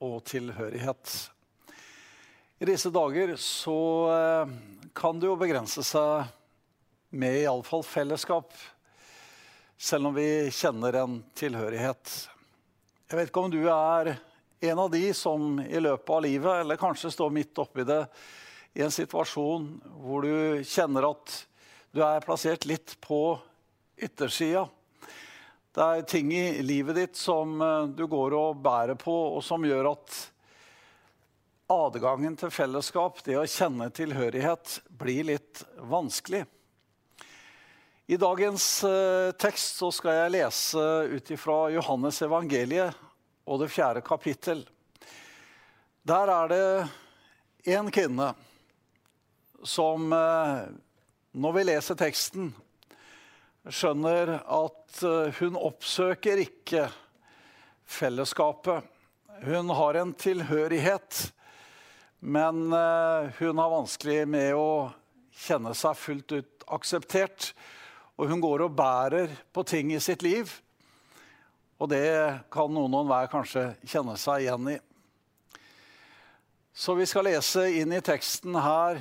og tilhørighet. I disse dager så eh, kan det jo begrense seg med iallfall fellesskap, selv om vi kjenner en tilhørighet. Jeg vet ikke om du er en av de som i løpet av livet, eller kanskje står midt oppi det, i en situasjon hvor du kjenner at du er plassert litt på yttersida. Det er ting i livet ditt som eh, du går og bærer på, og som gjør at adgangen til fellesskap, det å kjenne tilhørighet, blir litt vanskelig. I dagens eh, tekst så skal jeg lese ut ifra Johannes evangeliet og det fjerde kapittel. Der er det en kvinne som, eh, når vi leser teksten, skjønner at eh, hun oppsøker ikke fellesskapet. Hun har en tilhørighet, men eh, hun har vanskelig med å kjenne seg fullt ut akseptert. Og hun går og bærer på ting i sitt liv. Og det kan noen og enhver kanskje kjenne seg igjen i. Så vi skal lese inn i teksten her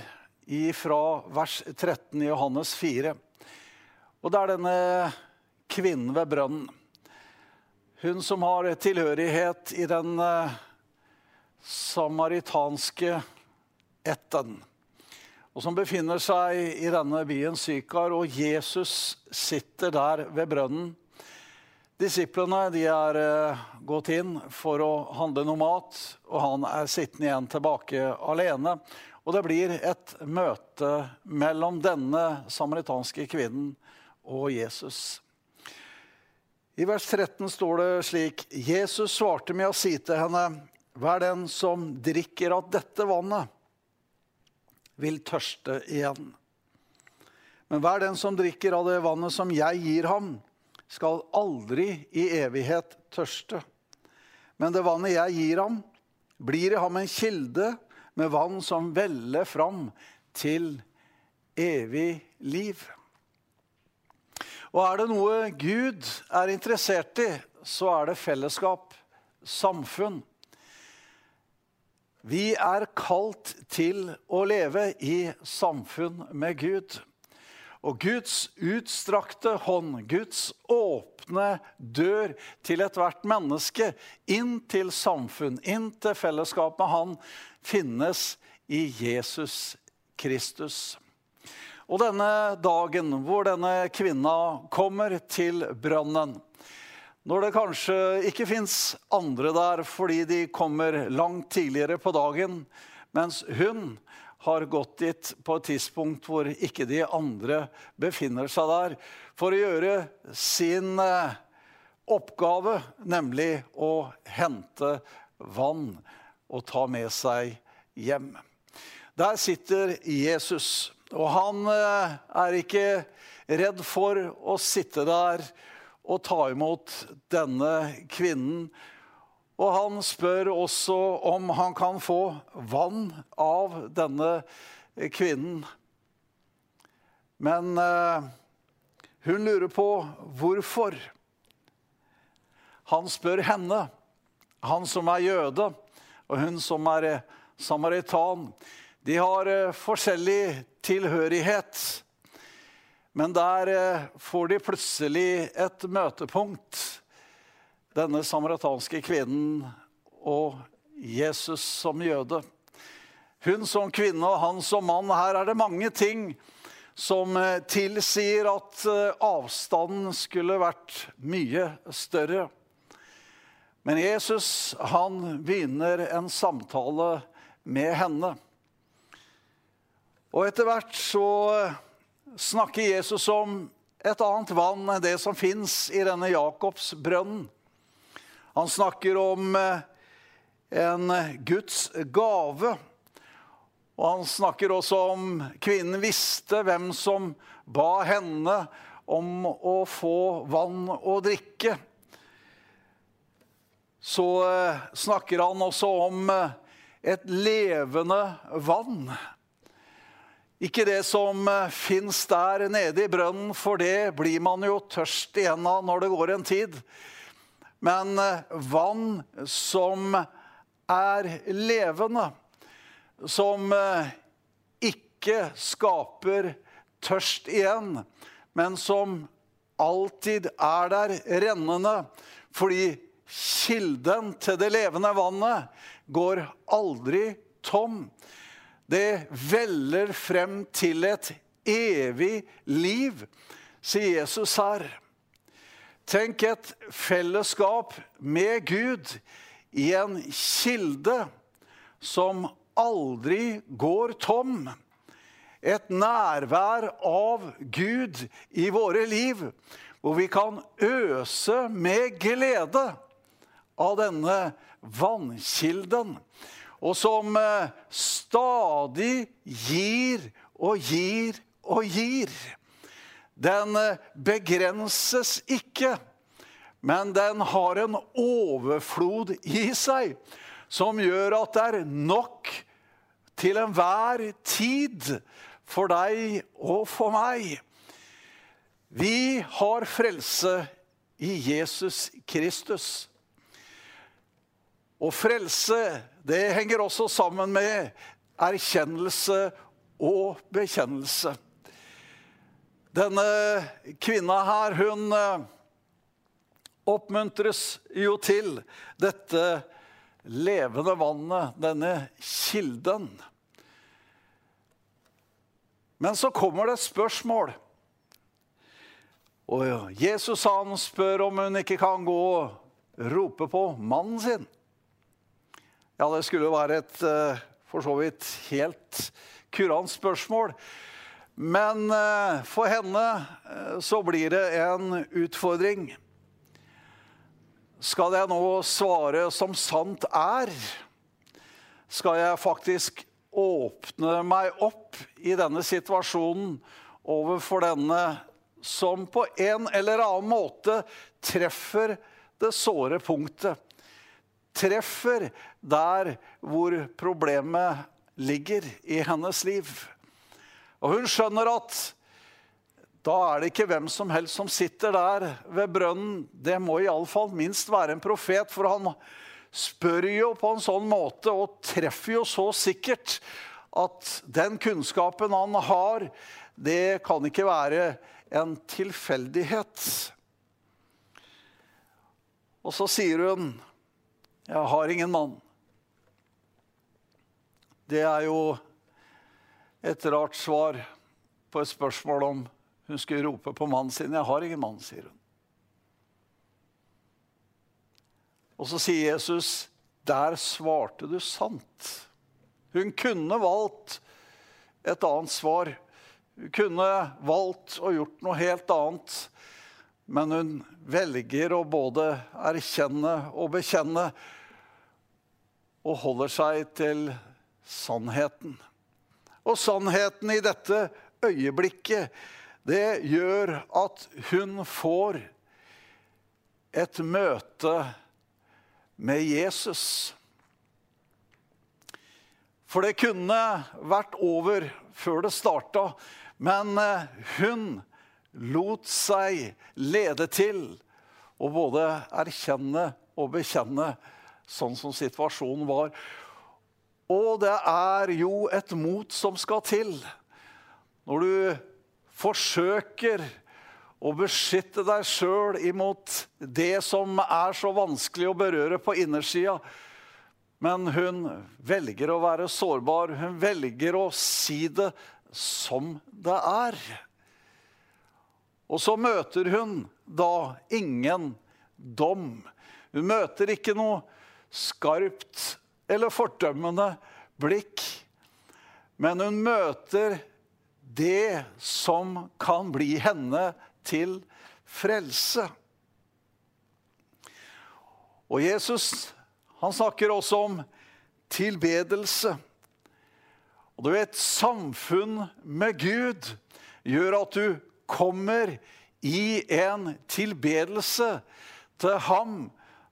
fra vers 13 i Johannes 4. Og det er denne kvinnen ved brønnen. Hun som har tilhørighet i den eh, samaritanske ætten. Og som befinner seg i denne byen Sykar, og Jesus sitter der ved brønnen. Disiplene de er eh, gått inn for å handle noe mat, og han er sittende igjen tilbake alene. Og det blir et møte mellom denne samaritanske kvinnen og Jesus. I vers 13 står det slik.: Jesus svarte med å si til henne, hver den som drikker av dette vannet, vil tørste igjen. Men hver den som drikker av det vannet som jeg gir ham, skal aldri i evighet tørste. Men det vannet jeg gir ham, blir i ham en kilde med vann som veller fram til evig liv. Og er det noe Gud er interessert i, så er det fellesskap, samfunn. Vi er kalt til å leve i samfunn med Gud. Og Guds utstrakte hånd, Guds åpne dør til ethvert menneske inn til samfunn, inn til fellesskap med Han, finnes i Jesus Kristus. Og denne dagen hvor denne kvinna kommer til brønnen, når det kanskje ikke fins andre der fordi de kommer langt tidligere på dagen, mens hun har gått dit på et tidspunkt hvor ikke de andre befinner seg der, for å gjøre sin eh, oppgave, nemlig å hente vann og ta med seg hjem. Der sitter Jesus. Og han eh, er ikke redd for å sitte der og ta imot denne kvinnen. Og han spør også om han kan få vann av denne kvinnen. Men eh, hun lurer på hvorfor. Han spør henne, han som er jøde, og hun som er samaritan. De har eh, forskjellig tilhørighet. Men der eh, får de plutselig et møtepunkt. Denne samaritanske kvinnen og Jesus som jøde. Hun som kvinne og han som mann. Her er det mange ting som eh, tilsier at avstanden skulle vært mye større. Men Jesus han begynner en samtale med henne. Og etter hvert så snakker Jesus om et annet vann enn det som fins i denne Jakobsbrønnen. Han snakker om eh, en Guds gave. Og han snakker også om kvinnen visste hvem som ba henne om å få vann å drikke. Så eh, snakker han også om eh, et levende vann. Ikke det som eh, fins der nede i brønnen, for det blir man jo tørst igjen av når det går en tid. Men eh, vann som er levende, som eh, ikke skaper tørst igjen, men som alltid er der rennende, fordi kilden til det levende vannet går aldri tom. Det veller frem til et evig liv, sier Jesus her. Tenk et fellesskap med Gud i en kilde som aldri går tom. Et nærvær av Gud i våre liv, hvor vi kan øse med glede av denne vannkilden og som eh, stadig gir og gir og gir. Den eh, begrenses ikke, men den har en overflod i seg som gjør at det er nok til enhver tid for deg og for meg. Vi har frelse i Jesus Kristus. Og frelse, det henger også sammen med erkjennelse og bekjennelse. Denne kvinna her, hun eh, oppmuntres jo til dette levende vannet, denne kilden. Men så kommer det et spørsmål. Og Jesus han spør om hun ikke kan gå og rope på mannen sin. Ja, det skulle jo være et eh, for så vidt helt kurant spørsmål. Men eh, for henne eh, så blir det en utfordring. Skal jeg nå svare som sant er? Skal jeg faktisk åpne meg opp i denne situasjonen overfor denne som på en eller annen måte treffer det såre punktet? Treffer der hvor problemet ligger i hennes liv. Og hun skjønner at da er det ikke hvem som helst som sitter der ved brønnen. Det må iallfall minst være en profet, for han spør jo på en sånn måte og treffer jo så sikkert at den kunnskapen han har, det kan ikke være en tilfeldighet. Og så sier hun 'Jeg har ingen mann'. Det er jo et rart svar på et spørsmål om hun skulle rope på mannen sin. 'Jeg har ingen mann', sier hun. Og så sier Jesus, 'Der svarte du sant'. Hun kunne valgt et annet svar. Hun kunne valgt og gjort noe helt annet. Men hun velger å både erkjenne og bekjenne og holder seg til sannheten. Og sannheten i dette øyeblikket, det gjør at hun får et møte med Jesus. For det kunne vært over før det starta, men eh, hun lot seg lede til å både erkjenne og bekjenne sånn som situasjonen var. Og det er jo et mot som skal til. Når du forsøker å beskytte deg sjøl imot det som er så vanskelig å berøre på innersida. Men hun velger å være sårbar. Hun velger å si det som det er. Og så møter hun da ingen dom. Hun møter ikke noe skarpt eller fordømmende blikk. Men hun møter det som kan bli henne til frelse. Og Jesus, Han snakker også om tilbedelse. Og du vet, samfunn med Gud gjør at du kommer i en tilbedelse til ham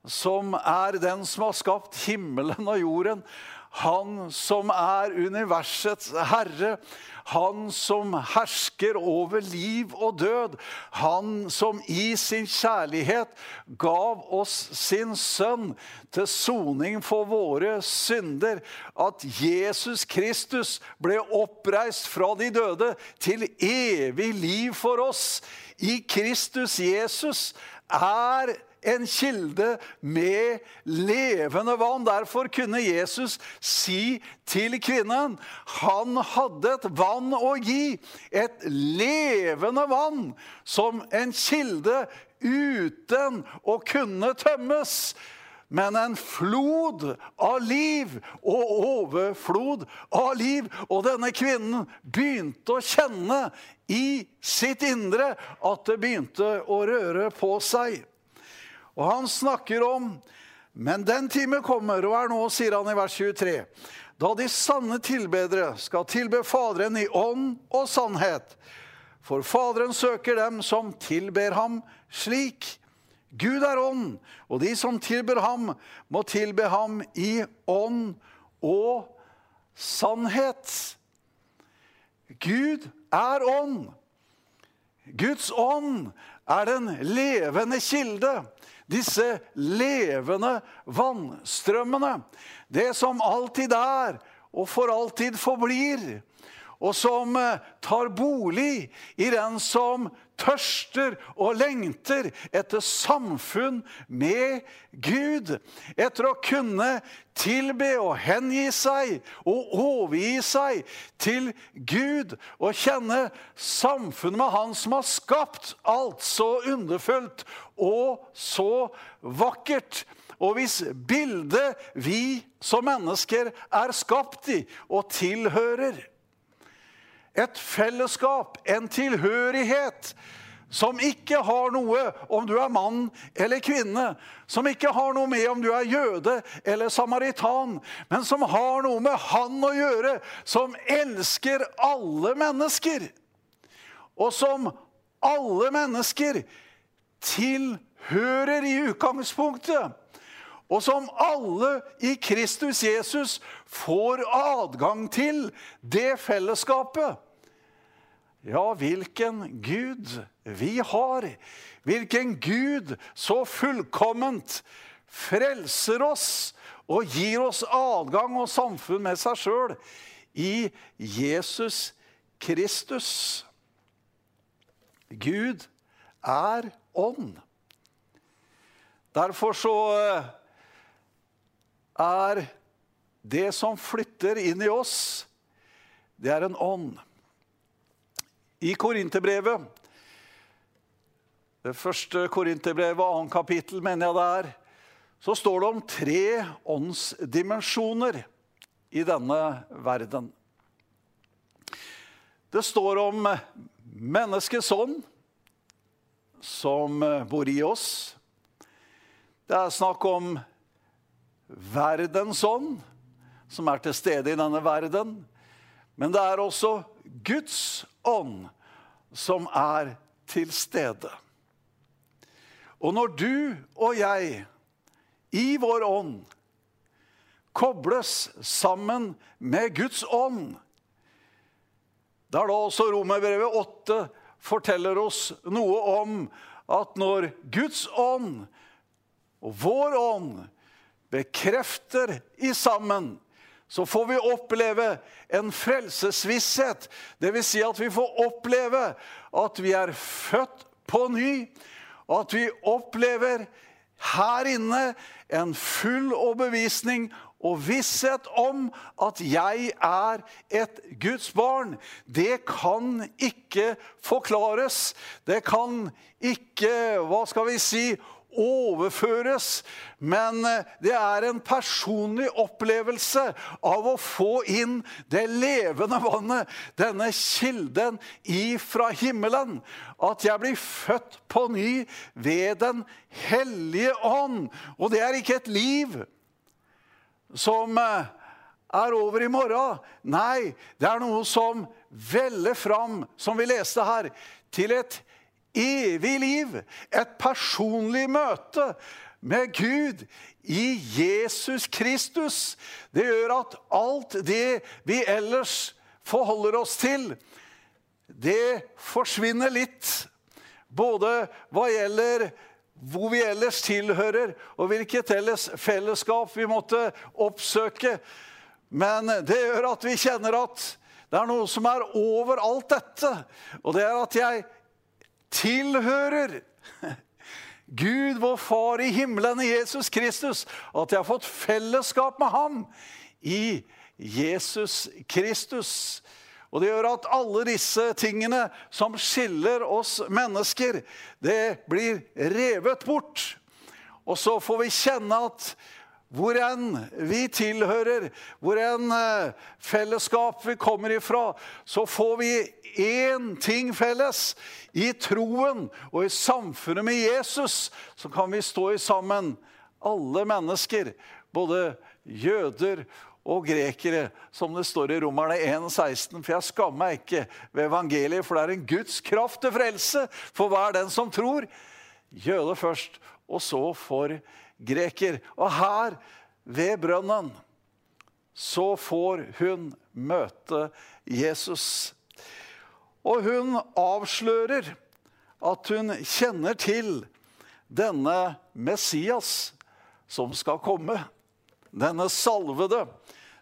som er den som har skapt himmelen og jorden. Han som er universets herre. Han som hersker over liv og død. Han som i sin kjærlighet gav oss sin sønn til soning for våre synder. At Jesus Kristus ble oppreist fra de døde til evig liv for oss. I Kristus Jesus er en kilde med levende vann. Derfor kunne Jesus si til kvinnen han hadde et vann å gi. Et levende vann som en kilde uten å kunne tømmes. Men en flod av liv og overflod av liv. Og denne kvinnen begynte å kjenne i sitt indre at det begynte å røre på seg. Og han snakker om Men den time kommer, og er nå, sier han i vers 23, da de sanne tilbedere skal tilbe Faderen i ånd og sannhet. For Faderen søker dem som tilber ham slik. Gud er ånd, og de som tilber ham, må tilbe ham i ånd og sannhet. Gud er ånd. Guds ånd er den levende kilde disse levende vannstrømmene. Det som alltid er og for alltid forblir. Og som eh, tar bolig i den som tørster og lengter etter samfunn med Gud. Etter å kunne tilbe og hengi seg og overgi seg til Gud. Og kjenne samfunnet med Han som har skapt alt så underfullt og så vakkert. Og hvis bildet vi som mennesker er skapt i og tilhører et fellesskap, en tilhørighet, som ikke har noe om du er mann eller kvinne, som ikke har noe med om du er jøde eller samaritan, men som har noe med Han å gjøre, som elsker alle mennesker, og som alle mennesker tilhører i utgangspunktet. Og som alle i Kristus Jesus får adgang til det fellesskapet. Ja, hvilken Gud vi har. Hvilken Gud så fullkomment frelser oss og gir oss adgang og samfunn med seg sjøl i Jesus Kristus. Gud er ånd. Derfor så eh, er det som flytter inn i oss, det er en ånd. I Korinterbrevet, det første Korinterbrevet, annet kapittel, mener jeg det er, så står det om tre åndsdimensjoner i denne verden. Det står om menneskets ånd, som bor i oss. Det er snakk om verdens ånd, som er til stede i denne verden. Men det er også Guds ånd som er til stede. Og når du og jeg i vår ånd kobles sammen med Guds ånd Da er da også Romerbrevet 8 forteller oss noe om at når Guds ånd og vår ånd bekrefter i sammen så får vi oppleve en frelsesvisshet. Dvs. Si at vi får oppleve at vi er født på ny, og at vi opplever her inne en full overbevisning og visshet om at jeg er et Guds barn. Det kan ikke forklares. Det kan ikke, hva skal vi si, overføres, men eh, det er en personlig opplevelse av å få inn det levende vannet, denne kilden ifra himmelen. At jeg blir født på ny ved Den hellige ånd. Og det er ikke et liv som eh, er over i morgen. Nei, det er noe som veller fram, som vi leste her, til et evig liv. Et personlig møte med Gud i Jesus Kristus. Det gjør at alt det vi ellers forholder oss til, det forsvinner litt. Både hva gjelder hvor vi ellers tilhører, og hvilket ellers fellesskap vi måtte oppsøke. Men det gjør at vi kjenner at det er noe som er over alt dette. Og det er at jeg tilhører Gud, vår Far i himmelen, i Jesus Kristus. At jeg har fått fellesskap med ham i Jesus Kristus. Og det gjør at alle disse tingene som skiller oss mennesker, det blir revet bort. Og så får vi kjenne at hvor enn vi tilhører, hvor enn eh, fellesskap vi kommer ifra, så får vi én ting felles. I troen og i samfunnet med Jesus så kan vi stå i sammen, alle mennesker. Både jøder og grekere, som det står i Romerne 1,16. For jeg skammer meg ikke ved evangeliet, for det er en Guds kraft til frelse for hver den som tror. Jøde først, og så for greker. Og her, ved brønnen, så får hun møte Jesus. Og hun avslører at hun kjenner til denne Messias som skal komme. Denne salvede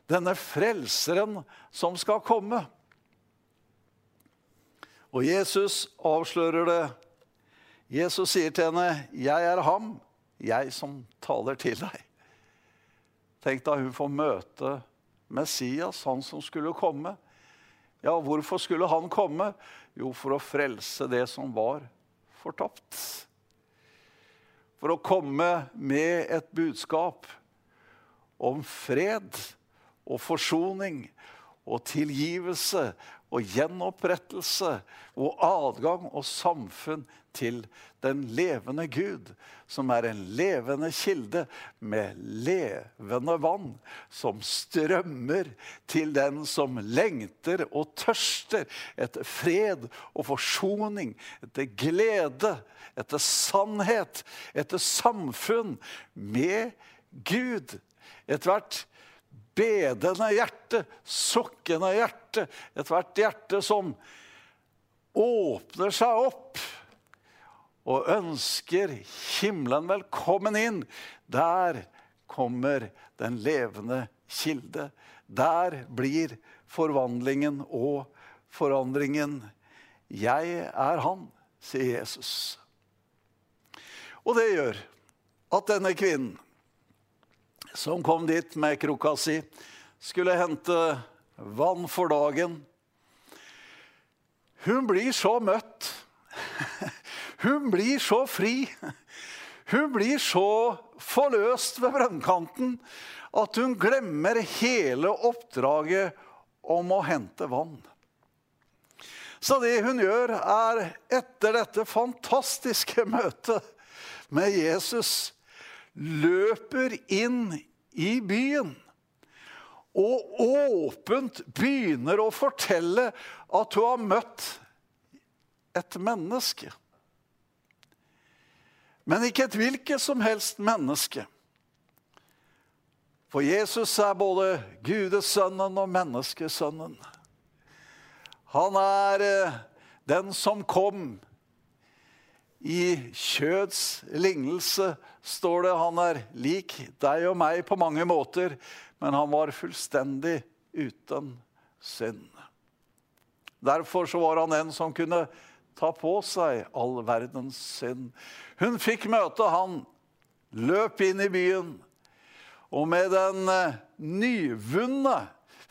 denne frelseren som skal komme. Og Jesus avslører det. Jesus sier til henne, 'Jeg er ham, jeg som taler til deg'. Tenk da hun får møte Messias, han som skulle komme. Ja, hvorfor skulle han komme? Jo, for å frelse det som var fortapt. For å komme med et budskap om fred og forsoning og tilgivelse og gjenopprettelse og adgang og samfunn til den levende Gud, som er en levende kilde med levende vann, som strømmer til den som lengter og tørster etter fred og forsoning, etter glede, etter sannhet, etter samfunn med Gud. Ethvert bedende hjerte, sukkende hjerte, ethvert hjerte som åpner seg opp og ønsker himmelen velkommen inn. Der kommer den levende kilde. Der blir forvandlingen og forandringen. Jeg er han, sier Jesus. Og det gjør at denne kvinnen som kom dit med krukka si, skulle hente vann for dagen. Hun blir så møtt. Hun blir så fri. Hun blir så forløst ved brønnkanten at hun glemmer hele oppdraget om å hente vann. Så det hun gjør, er etter dette fantastiske møtet med Jesus løper inn i byen og åpent begynner å fortelle at hun har møtt et menneske. Men ikke et hvilket som helst menneske. For Jesus er både gudesønnen og menneskesønnen. Han er eh, den som kom i kjøds lignelse står det han er lik deg og meg på mange måter, men han var fullstendig uten synd. Derfor var han en som kunne ta på seg all verdens synd. Hun fikk møte han, løp inn i byen, og med den eh, nyvunne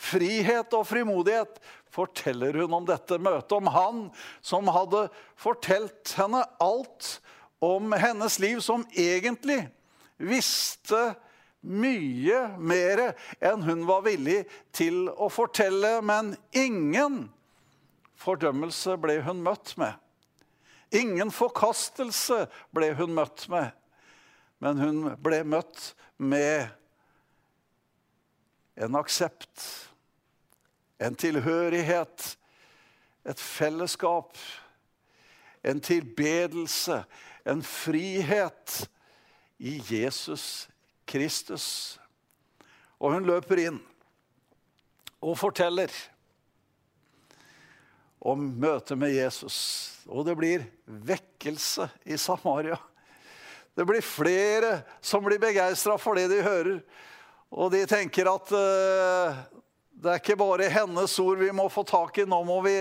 frihet og frimodighet forteller hun om dette møtet, om han som hadde fortalt henne alt om hennes liv, som egentlig visste mye mer enn hun var villig til å fortelle. Men ingen fordømmelse ble hun møtt med. Ingen forkastelse ble hun møtt med. Men hun ble møtt med en aksept, en tilhørighet, et fellesskap, en tilbedelse, en frihet i Jesus Kristus. Og hun løper inn og forteller om møtet med Jesus. Og det blir vekkelse i Samaria. Det blir flere som blir begeistra for det de hører. Og de tenker at uh, det er ikke bare hennes ord vi må få tak i. Nå må vi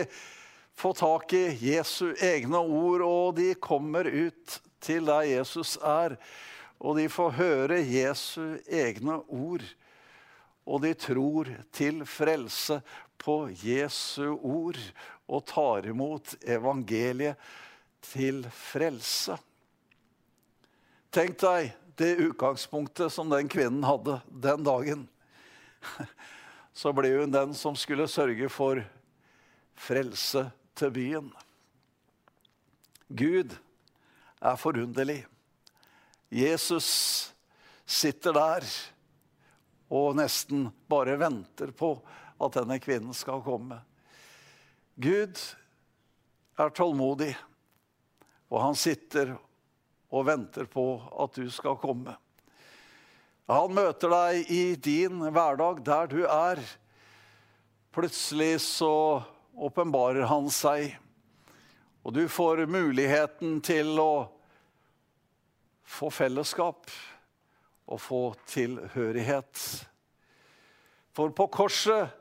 få tak i Jesu egne ord, og de kommer ut til der Jesus er. Og de får høre Jesu egne ord. Og de tror til frelse på Jesu ord og tar imot evangeliet til frelse. Tenk deg det utgangspunktet som den kvinnen hadde den dagen. Så ble hun den som skulle sørge for frelse til byen. Gud er forunderlig. Jesus sitter der og nesten bare venter på at denne kvinnen skal komme. Gud er tålmodig, og han sitter og venter på at du skal komme. Han møter deg i din hverdag der du er. Plutselig så åpenbarer han seg, og du får muligheten til å få fellesskap og få tilhørighet. For på korset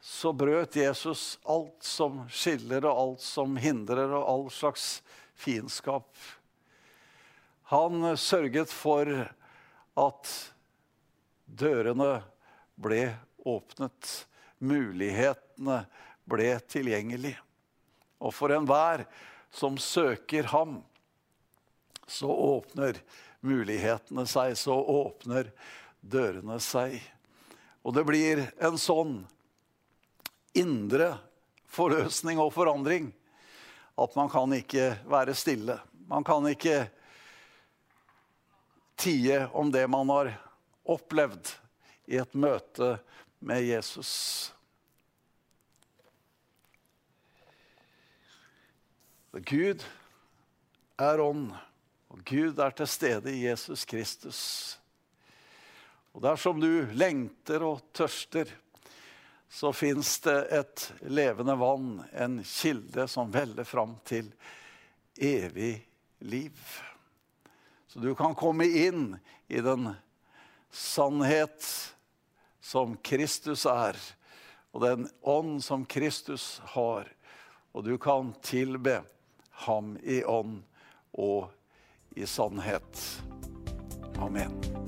så brøt Jesus alt som skiller, og alt som hindrer, og all slags fiendskap. Han sørget for at dørene ble åpnet, mulighetene ble tilgjengelig. Og for enhver som søker ham, så åpner mulighetene seg, så åpner dørene seg. Og det blir en sånn indre forløsning og forandring at man kan ikke være stille. Man kan ikke tie om det man har opplevd i et møte med Jesus. Gud er ånd, og Gud er til stede i Jesus Kristus. Og dersom du lengter og tørster så fins det et levende vann, en kilde som veller fram til evig liv. Så du kan komme inn i den sannhet som Kristus er, og den ånd som Kristus har. Og du kan tilbe ham i ånd og i sannhet. Amen.